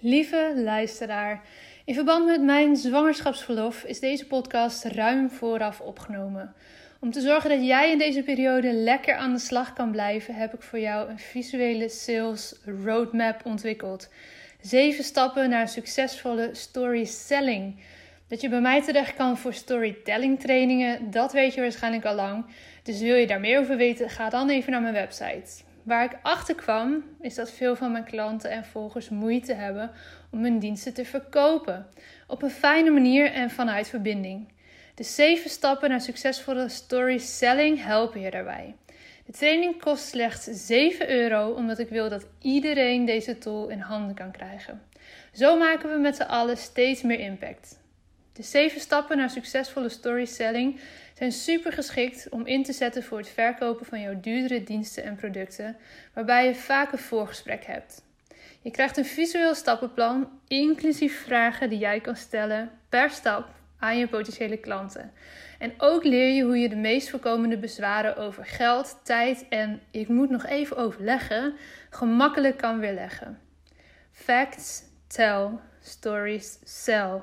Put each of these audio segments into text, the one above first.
Lieve luisteraar, in verband met mijn zwangerschapsverlof is deze podcast ruim vooraf opgenomen. Om te zorgen dat jij in deze periode lekker aan de slag kan blijven, heb ik voor jou een visuele sales roadmap ontwikkeld. Zeven stappen naar succesvolle story selling. Dat je bij mij terecht kan voor storytelling trainingen, dat weet je waarschijnlijk al lang. Dus wil je daar meer over weten, ga dan even naar mijn website. Waar ik achter kwam, is dat veel van mijn klanten en volgers moeite hebben om hun diensten te verkopen. Op een fijne manier en vanuit verbinding. De zeven stappen naar succesvolle story selling helpen je daarbij. De training kost slechts 7 euro, omdat ik wil dat iedereen deze tool in handen kan krijgen. Zo maken we met z'n allen steeds meer impact. De zeven stappen naar succesvolle story selling zijn super geschikt om in te zetten voor het verkopen van jouw duurdere diensten en producten, waarbij je vaak een voorgesprek hebt. Je krijgt een visueel stappenplan, inclusief vragen die jij kan stellen per stap aan je potentiële klanten. En ook leer je hoe je de meest voorkomende bezwaren over geld, tijd en ik moet nog even overleggen gemakkelijk kan weerleggen. Facts, tell, stories, sell.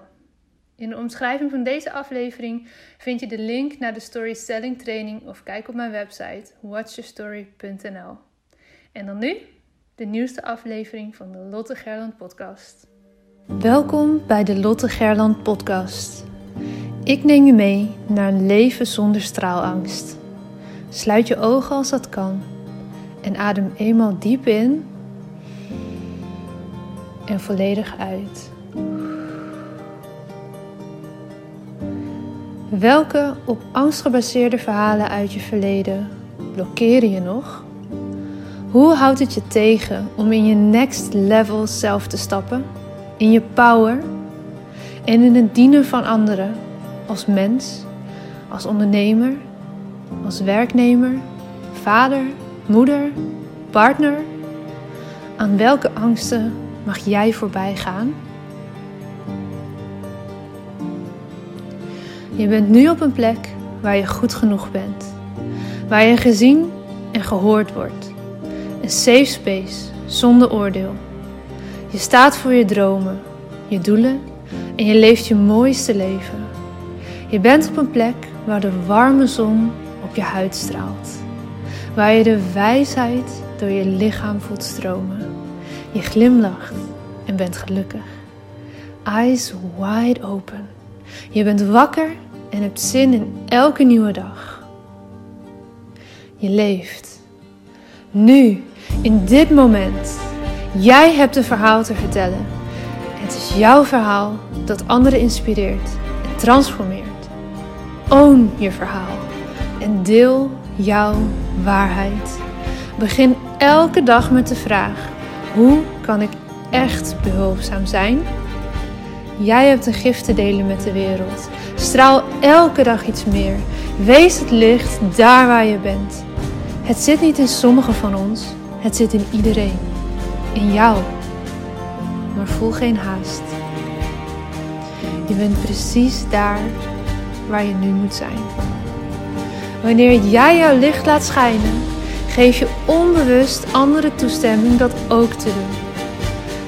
In de omschrijving van deze aflevering vind je de link naar de Story Selling training of kijk op mijn website watchyourstory.nl. En dan nu de nieuwste aflevering van de Lotte Gerland podcast. Welkom bij de Lotte Gerland podcast. Ik neem je mee naar een leven zonder straalangst. Sluit je ogen als dat kan en adem eenmaal diep in en volledig uit. Welke op angst gebaseerde verhalen uit je verleden blokkeren je nog? Hoe houdt het je tegen om in je next level zelf te stappen? In je power en in het dienen van anderen als mens, als ondernemer, als werknemer, vader, moeder, partner? Aan welke angsten mag jij voorbij gaan? Je bent nu op een plek waar je goed genoeg bent. Waar je gezien en gehoord wordt. Een safe space zonder oordeel. Je staat voor je dromen, je doelen en je leeft je mooiste leven. Je bent op een plek waar de warme zon op je huid straalt. Waar je de wijsheid door je lichaam voelt stromen. Je glimlacht en bent gelukkig. Eyes wide open. Je bent wakker en hebt zin in elke nieuwe dag. Je leeft. Nu, in dit moment. Jij hebt een verhaal te vertellen. Het is jouw verhaal dat anderen inspireert en transformeert. Own je verhaal en deel jouw waarheid. Begin elke dag met de vraag: hoe kan ik echt behulpzaam zijn? Jij hebt een gift te delen met de wereld. Straal elke dag iets meer. Wees het licht daar waar je bent. Het zit niet in sommigen van ons, het zit in iedereen. In jou. Maar voel geen haast. Je bent precies daar waar je nu moet zijn. Wanneer jij jouw licht laat schijnen, geef je onbewust andere toestemming dat ook te doen.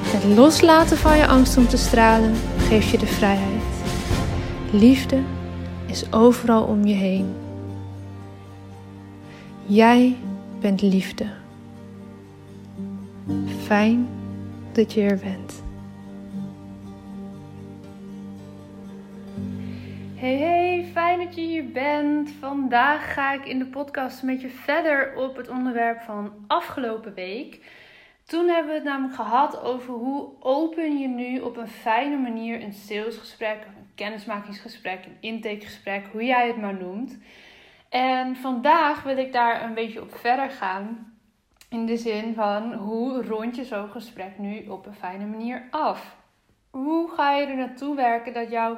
Het loslaten van je angst om te stralen geeft je de vrijheid. Liefde is overal om je heen. Jij bent liefde. Fijn dat je er bent. Hey hey, fijn dat je hier bent. Vandaag ga ik in de podcast met je verder op het onderwerp van afgelopen week. Toen hebben we het namelijk gehad over hoe open je nu op een fijne manier een salesgesprek, kennismakingsgesprek, een intakegesprek, hoe jij het maar noemt. En vandaag wil ik daar een beetje op verder gaan. In de zin van hoe rond je zo'n gesprek nu op een fijne manier af? Hoe ga je er naartoe werken dat jouw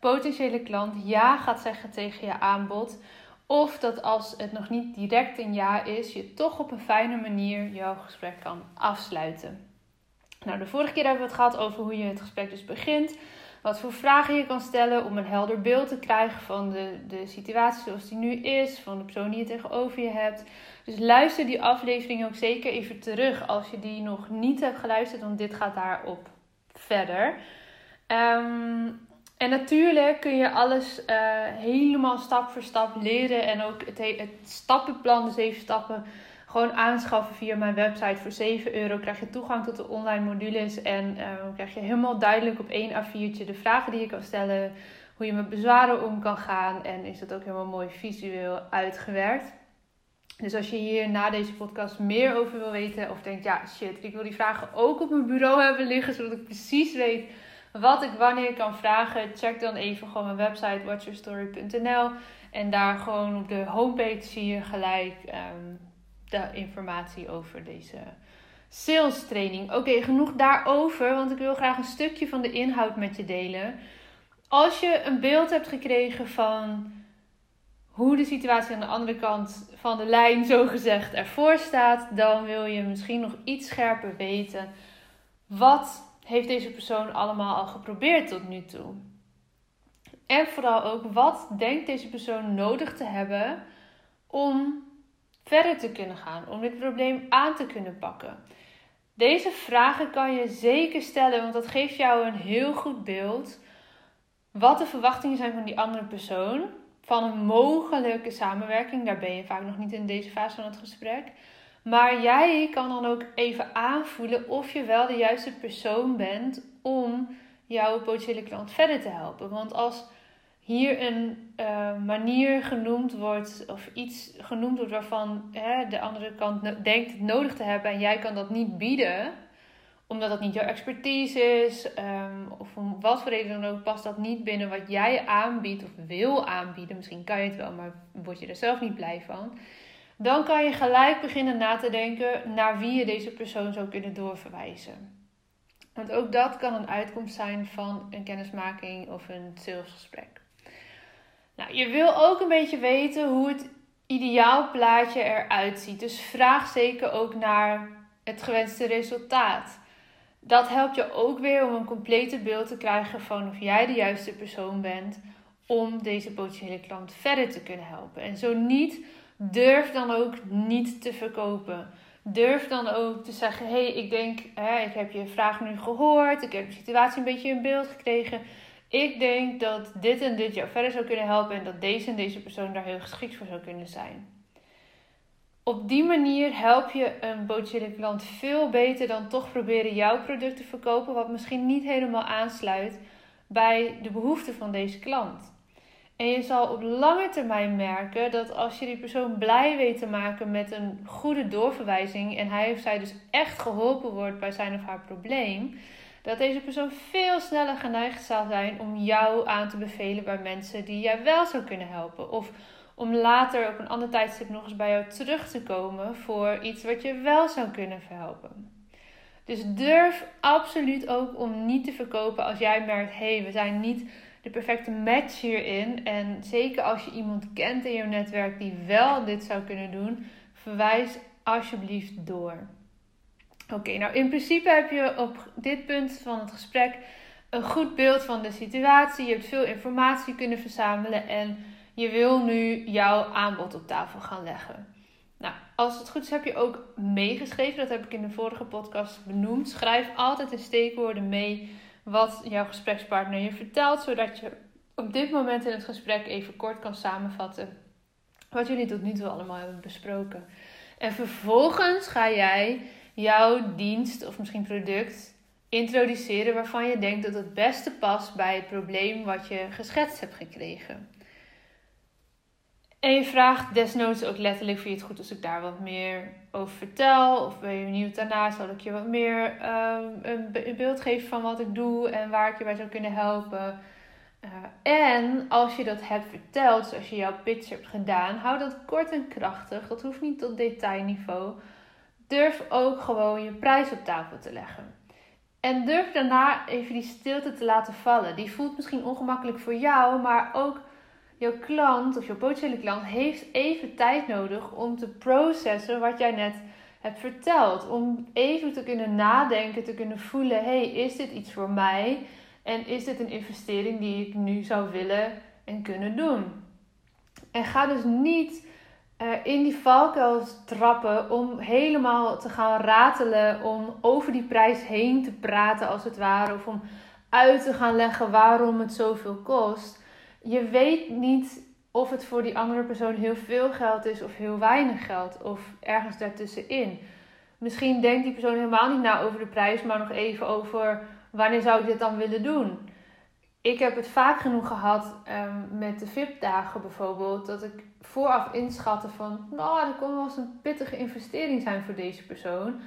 potentiële klant ja gaat zeggen tegen je aanbod? Of dat als het nog niet direct een ja is, je toch op een fijne manier jouw gesprek kan afsluiten. Nou, de vorige keer hebben we het gehad over hoe je het gesprek dus begint. Wat voor vragen je kan stellen om een helder beeld te krijgen van de, de situatie zoals die nu is, van de persoon die je tegenover je hebt. Dus luister die aflevering ook zeker even terug als je die nog niet hebt geluisterd, want dit gaat daarop verder. Ehm, en natuurlijk kun je alles uh, helemaal stap voor stap leren. En ook het, het stappenplan, de zeven stappen, gewoon aanschaffen via mijn website. Voor 7 euro krijg je toegang tot de online modules. En uh, krijg je helemaal duidelijk op één A4'tje de vragen die je kan stellen. Hoe je met bezwaren om kan gaan. En is dat ook helemaal mooi visueel uitgewerkt. Dus als je hier na deze podcast meer over wil weten. Of denkt, ja shit, ik wil die vragen ook op mijn bureau hebben liggen. Zodat ik precies weet wat ik wanneer kan vragen, check dan even gewoon mijn website watchyourstory.nl. En daar gewoon op de homepage zie je gelijk ehm, de informatie over deze sales training. Oké, genoeg daarover, want ik wil graag een stukje van de inhoud met je delen. Als je een beeld hebt gekregen van hoe de situatie aan de andere kant van de lijn, zo gezegd, ervoor staat, dan wil je misschien nog iets scherper weten wat heeft deze persoon allemaal al geprobeerd tot nu toe? En vooral ook, wat denkt deze persoon nodig te hebben om verder te kunnen gaan, om dit probleem aan te kunnen pakken? Deze vragen kan je zeker stellen, want dat geeft jou een heel goed beeld wat de verwachtingen zijn van die andere persoon, van een mogelijke samenwerking. Daar ben je vaak nog niet in deze fase van het gesprek. Maar jij kan dan ook even aanvoelen of je wel de juiste persoon bent om jouw potentiële klant verder te helpen. Want als hier een uh, manier genoemd wordt, of iets genoemd wordt waarvan hè, de andere kant denkt het nodig te hebben en jij kan dat niet bieden, omdat dat niet jouw expertise is, um, of om wat voor reden dan ook, past dat niet binnen wat jij aanbiedt of wil aanbieden. Misschien kan je het wel, maar word je er zelf niet blij van dan kan je gelijk beginnen na te denken naar wie je deze persoon zou kunnen doorverwijzen. Want ook dat kan een uitkomst zijn van een kennismaking of een salesgesprek. Je wil ook een beetje weten hoe het ideaal plaatje eruit ziet. Dus vraag zeker ook naar het gewenste resultaat. Dat helpt je ook weer om een complete beeld te krijgen van of jij de juiste persoon bent om deze potentiële klant verder te kunnen helpen. En zo niet, Durf dan ook niet te verkopen. Durf dan ook te zeggen: hé, hey, ik denk, hè, ik heb je vraag nu gehoord, ik heb de situatie een beetje in beeld gekregen. Ik denk dat dit en dit jou verder zou kunnen helpen en dat deze en deze persoon daar heel geschikt voor zou kunnen zijn. Op die manier help je een potentiële klant veel beter dan toch proberen jouw product te verkopen, wat misschien niet helemaal aansluit bij de behoeften van deze klant. En je zal op lange termijn merken dat als je die persoon blij weet te maken met een goede doorverwijzing en hij of zij dus echt geholpen wordt bij zijn of haar probleem, dat deze persoon veel sneller geneigd zal zijn om jou aan te bevelen bij mensen die jij wel zou kunnen helpen. Of om later op een ander tijdstip nog eens bij jou terug te komen voor iets wat je wel zou kunnen verhelpen. Dus durf absoluut ook om niet te verkopen als jij merkt: hé, hey, we zijn niet de perfecte match hierin. En zeker als je iemand kent in je netwerk die wel dit zou kunnen doen, verwijs alsjeblieft door. Oké, nou in principe heb je op dit punt van het gesprek een goed beeld van de situatie. Je hebt veel informatie kunnen verzamelen en je wil nu jouw aanbod op tafel gaan leggen. Nou, als het goed is heb je ook meegeschreven. Dat heb ik in de vorige podcast benoemd. Schrijf altijd de steekwoorden mee wat jouw gesprekspartner je vertelt, zodat je op dit moment in het gesprek even kort kan samenvatten wat jullie tot nu toe allemaal hebben besproken. En vervolgens ga jij jouw dienst of misschien product introduceren waarvan je denkt dat het beste past bij het probleem wat je geschetst hebt gekregen. En je vraagt desnoods ook letterlijk: vind je het goed als ik daar wat meer over vertel? Of ben je benieuwd daarna? Zal ik je wat meer ehm, een, beeld geven van wat ik doe en waar ik je bij zou kunnen helpen? Uh, en als je dat hebt verteld, zoals je jouw pitch hebt gedaan, hou dat kort en krachtig. Dat hoeft niet tot detailniveau. Durf ook gewoon je prijs op tafel te leggen. En durf daarna even die stilte te laten vallen. Die voelt misschien ongemakkelijk voor jou, maar ook jouw klant of jouw potentiële klant heeft even tijd nodig om te processen wat jij net hebt verteld. Om even te kunnen nadenken, te kunnen voelen: hey, is dit iets voor mij? En is dit een investering die ik nu zou willen en kunnen doen? En ga dus niet in die valkuil trappen om helemaal te gaan ratelen, om over die prijs heen te praten als het ware, of om uit te gaan leggen waarom het zoveel kost. Je weet niet of het voor die andere persoon heel veel geld is of heel weinig geld of ergens daartussenin. Misschien denkt die persoon helemaal niet na over de prijs, maar nog even over wanneer zou ik dit dan willen doen. Ik heb het vaak genoeg gehad um, met de VIP-dagen bijvoorbeeld, dat ik vooraf inschatte van, nou, dat kon wel eens een pittige investering zijn voor deze persoon.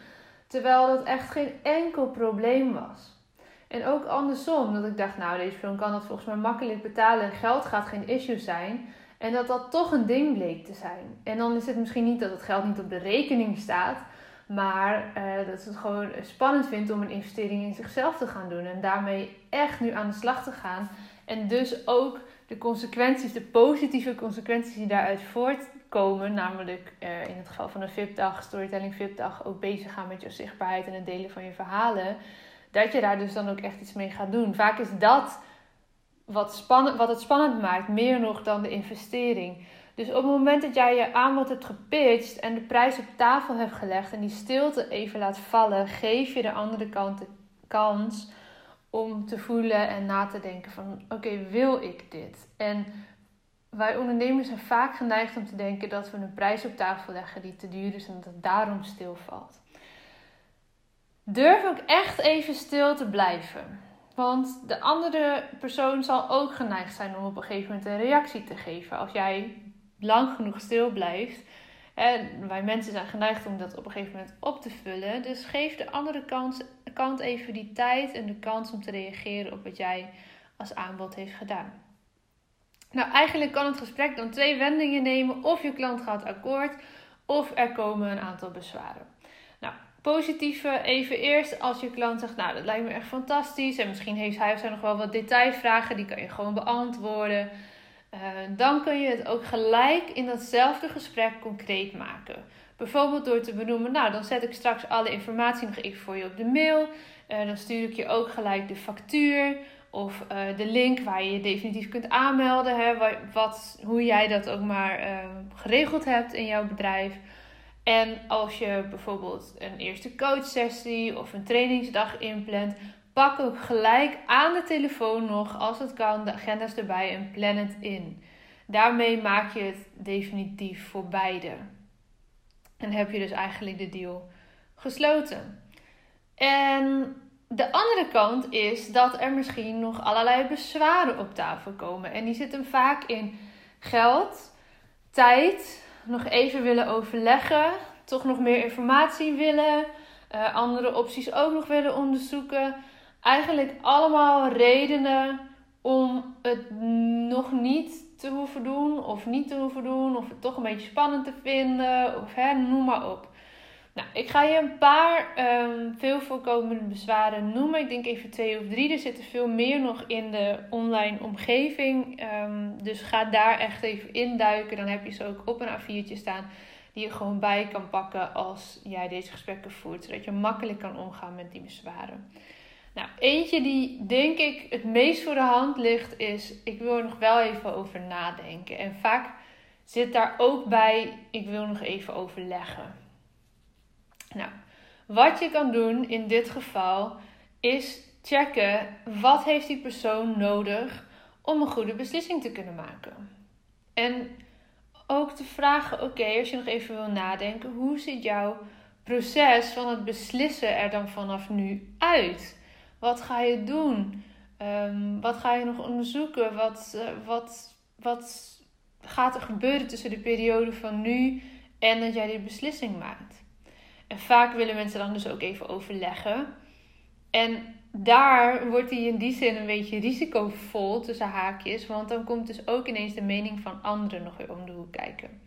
Terwijl dat echt geen enkel probleem was. En ook andersom, dat ik dacht, nou, deze persoon kan dat volgens mij makkelijk betalen. Geld gaat geen issue zijn. En dat dat toch een ding bleek te zijn. En dan is het misschien niet dat het geld niet op de rekening staat. Maar uh, dat ze het gewoon spannend vindt om een investering in zichzelf te gaan doen. En daarmee echt nu aan de slag te gaan. En dus ook de consequenties, de positieve consequenties die daaruit voortkomen. Namelijk uh, in het geval van een VIP-dag, storytelling VIP-dag, ook bezig gaan met je zichtbaarheid en het delen van je verhalen. Dat je daar dus dan ook echt iets mee gaat doen. Vaak is dat wat, spannend, wat het spannend maakt, meer nog dan de investering. Dus op het moment dat jij je aanbod hebt gepitcht en de prijs op tafel hebt gelegd en die stilte even laat vallen, geef je de andere kant de kans om te voelen en na te denken van oké, wil ik dit? En wij ondernemers zijn vaak geneigd om te denken dat we een prijs op tafel leggen die te duur is en dat het daarom stilvalt. Durf ook echt even stil te blijven. Want de andere persoon zal ook geneigd zijn om op een gegeven moment een reactie te geven. Als jij lang genoeg stil blijft. En wij mensen zijn geneigd om dat op een gegeven moment op te vullen. Dus geef de andere kant, kant even die tijd en de kans om te reageren op wat jij als aanbod heeft gedaan. Nou, eigenlijk kan het gesprek dan twee wendingen nemen. Of je klant gaat akkoord, of er komen een aantal bezwaren. Nou, positieve even eerst als je klant zegt, nou dat lijkt me echt fantastisch. En misschien heeft hij of zij nog wel wat detailvragen, die kan je gewoon beantwoorden. Uh, dan kun je het ook gelijk in datzelfde gesprek concreet maken. Bijvoorbeeld door te benoemen, nou dan zet ik straks alle informatie nog even voor je op de mail. Uh, dan stuur ik je ook gelijk de factuur of uh, de link waar je je definitief kunt aanmelden. Hè, wat, hoe jij dat ook maar geregeld hebt in jouw bedrijf. En als je bijvoorbeeld een eerste coachsessie of een trainingsdag inplant, pak ook gelijk aan de telefoon nog, als het kan, de agenda's erbij en plan het in. Daarmee maak je het definitief voor beide. En heb je dus eigenlijk de deal gesloten. En de andere kant is dat er misschien nog allerlei bezwaren op tafel komen. En die zitten vaak in geld, tijd, nog even willen overleggen, toch nog meer informatie willen, uh, andere opties ook nog willen onderzoeken. Eigenlijk allemaal redenen om het nog niet te hoeven doen, of niet te hoeven doen, of het toch een beetje spannend te vinden, of hè, noem maar op. Nou, ik ga je een paar um, veel voorkomende bezwaren noemen. Ik denk even twee of drie. Er zitten veel meer nog in de online omgeving. Um, dus ga daar echt even induiken. Dan heb je ze ook op een A4'tje staan. Die je gewoon bij kan pakken als jij deze gesprekken voert. Zodat je makkelijk kan omgaan met die bezwaren. Nou, eentje die denk ik het meest voor de hand ligt is... Ik wil er nog wel even over nadenken. En vaak zit daar ook bij... Ik wil nog even overleggen. Nou, wat je kan doen in dit geval is checken wat heeft die persoon nodig om een goede beslissing te kunnen maken. En ook te vragen, oké, als je nog even wil nadenken, hoe ziet jouw proces van het beslissen er dan vanaf nu uit? Wat ga je doen? Um, wat ga je nog onderzoeken? Wat, uh, wat, wat gaat er gebeuren tussen de periode van nu en dat jij die beslissing maakt? En vaak willen mensen dan dus ook even overleggen. En daar wordt hij in die zin een beetje risicovol tussen haakjes. Want dan komt dus ook ineens de mening van anderen nog weer om de hoek kijken.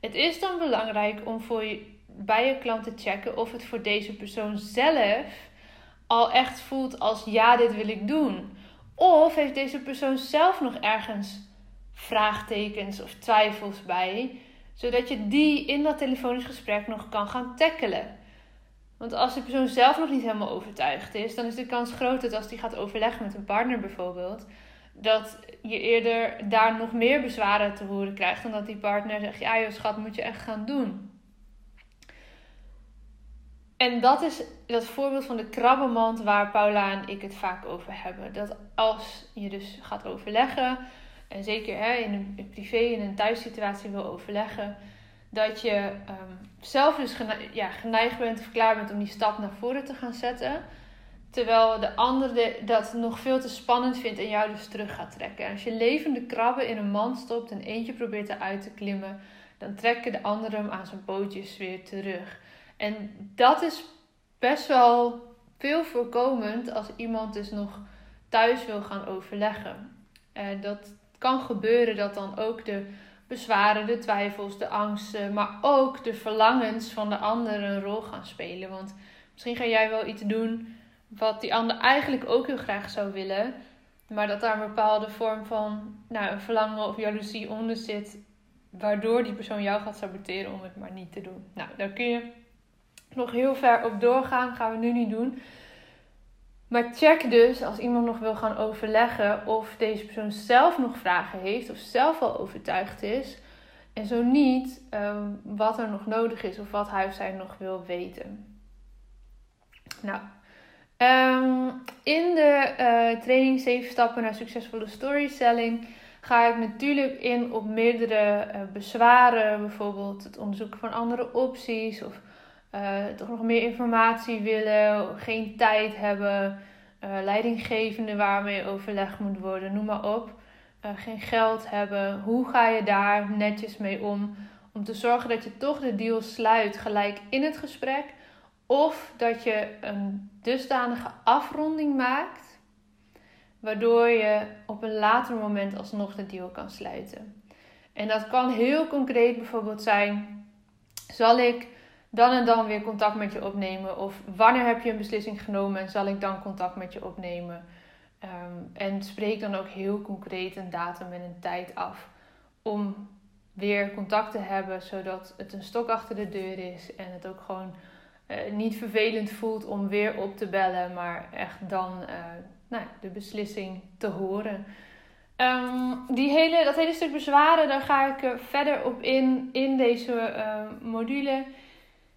Het is dan belangrijk om voor je, bij je klant te checken of het voor deze persoon zelf al echt voelt als ja, dit wil ik doen. Of heeft deze persoon zelf nog ergens vraagtekens of twijfels bij zodat je die in dat telefonisch gesprek nog kan gaan tackelen. Want als de persoon zelf nog niet helemaal overtuigd is, dan is de kans groot dat als die gaat overleggen met een partner bijvoorbeeld, dat je eerder daar nog meer bezwaren te horen krijgt. Dan dat die partner zegt, ja joh schat, moet je echt gaan doen. En dat is dat voorbeeld van de krabbenmand waar Paula en ik het vaak over hebben. Dat als je dus gaat overleggen, en zeker hè, in een privé, in een thuissituatie wil overleggen, dat je um, zelf dus ja, geneigd bent of klaar bent om die stap naar voren te gaan zetten. Terwijl de ander dat nog veel te spannend vindt en jou dus terug gaat trekken. En als je levende krabben in een mand stopt en eentje probeert eruit te klimmen, dan trekken de anderen hem aan zijn pootjes weer terug. En dat is best wel veel voorkomend als iemand dus nog thuis wil gaan overleggen. En dat kan gebeuren dat dan ook de bezwaren, de twijfels, de angsten, maar ook de verlangens van de ander een rol gaan spelen. Want misschien ga jij wel iets doen wat die ander eigenlijk ook heel graag zou willen, maar dat daar een bepaalde vorm van nou, een verlangen of jaloezie onder zit, waardoor die persoon jou gaat saboteren om het maar niet te doen. Nou, daar kun je nog heel ver op doorgaan, gaan we nu niet doen. Maar check dus als iemand nog wil gaan overleggen of deze persoon zelf nog vragen heeft of zelf al overtuigd is. En zo niet, ehm, wat er nog nodig is of wat hij of zij nog wil weten. Nou, ehm, in de uh, training 7 stappen naar succesvolle storytelling ga ik natuurlijk in op meerdere uh, bezwaren, bijvoorbeeld het onderzoeken van andere opties of uh, toch nog meer informatie willen, geen tijd hebben, uh, leidinggevende waarmee overleg moet worden, noem maar op. Uh, geen geld hebben. Hoe ga je daar netjes mee om? Om te zorgen dat je toch de deal sluit gelijk in het gesprek. Of dat je een dusdanige afronding maakt. Waardoor je op een later moment alsnog de deal kan sluiten. En dat kan heel concreet bijvoorbeeld zijn: zal ik dan en dan weer contact met je opnemen? Of wanneer heb je een beslissing genomen en zal ik dan contact met je opnemen? Ehm, en spreek dan ook heel concreet een datum en een tijd af om weer contact te hebben, zodat het een stok achter de deur is en het ook gewoon uh, niet vervelend voelt om weer op te bellen, maar echt dan uh, nou, de beslissing te horen. Um, die hele, dat hele stuk bezwaren, daar ga ik verder op in in deze module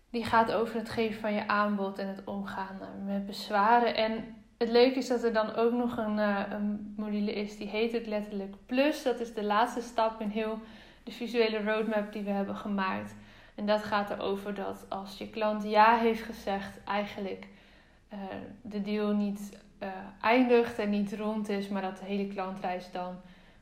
die gaat over het geven van je aanbod en het omgaan met bezwaren. En het leuke is dat er dan ook nog een, uh, een module is die heet het letterlijk Plus. Dat is de laatste stap in heel de visuele roadmap die we hebben gemaakt. En dat gaat erover dat als je klant ja heeft gezegd, eigenlijk uh, de deal niet eindigt en niet rond is, maar dat de hele klantreis dan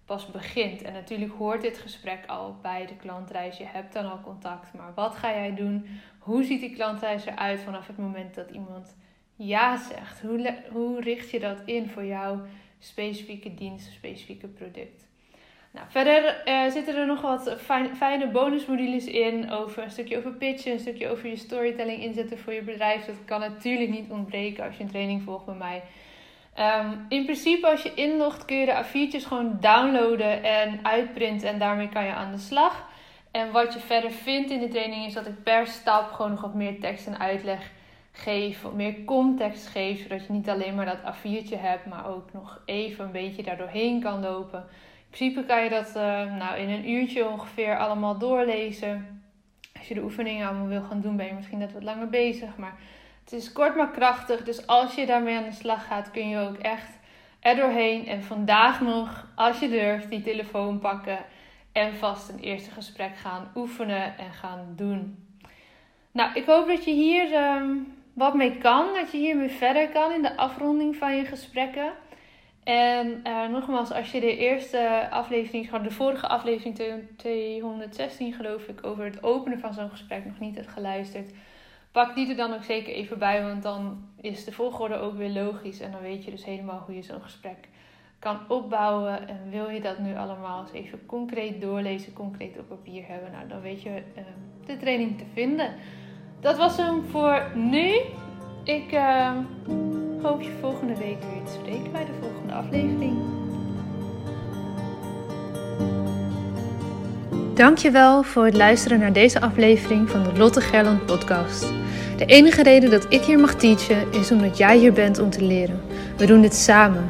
pas begint. En natuurlijk hoort dit gesprek al bij de klantreis. Je hebt dan al contact, maar wat ga jij doen? Hoe ziet die klantreis eruit vanaf het moment dat iemand ja zegt? Hoe, hoe richt je dat in voor jouw specifieke dienst, specifieke product? Nou, verder uh, zitten er nog wat fijn, fijne bonusmodules in. Over een stukje over pitchen, een stukje over je storytelling inzetten voor je bedrijf. Dat kan natuurlijk niet ontbreken als je een training volgt bij mij. Um, in principe, als je inlogt, kun je de A4'tjes gewoon downloaden en uitprinten. En daarmee kan je aan de slag. En wat je verder vindt in de training is dat ik per stap gewoon nog wat meer tekst en uitleg geef. Meer context geef. Zodat je niet alleen maar dat A4'tje hebt, maar ook nog even een beetje daardoorheen kan lopen. In principe kan je dat uh, nou, in een uurtje ongeveer allemaal doorlezen. Als je de oefeningen allemaal wil gaan doen, ben je misschien net wat langer bezig. Maar het is kort maar krachtig. Dus als je daarmee aan de slag gaat, kun je ook echt er doorheen. En vandaag nog, als je durft, die telefoon pakken. En vast een eerste gesprek gaan oefenen en gaan doen. Nou, ik hoop dat je hier ehm, wat mee kan. Dat je hiermee verder kan in de afronding van je gesprekken. En uh, nogmaals, als je de eerste aflevering, de vorige aflevering 216 geloof ik, over het openen van zo'n gesprek nog niet hebt geluisterd pak die er dan ook zeker even bij, want dan is de volgorde ook weer logisch. En dan weet je dus helemaal hoe je zo'n gesprek kan opbouwen. En wil je dat nu allemaal eens even concreet doorlezen, concreet op papier hebben, nou dan weet je uh, de training te vinden. Dat was hem voor nu. Ik uh, hoop je volgende week weer te spreken bij de volgende aflevering. Dankjewel voor het luisteren naar deze aflevering van de Lotte Gerland podcast. De enige reden dat ik hier mag teachen is omdat jij hier bent om te leren. We doen dit samen.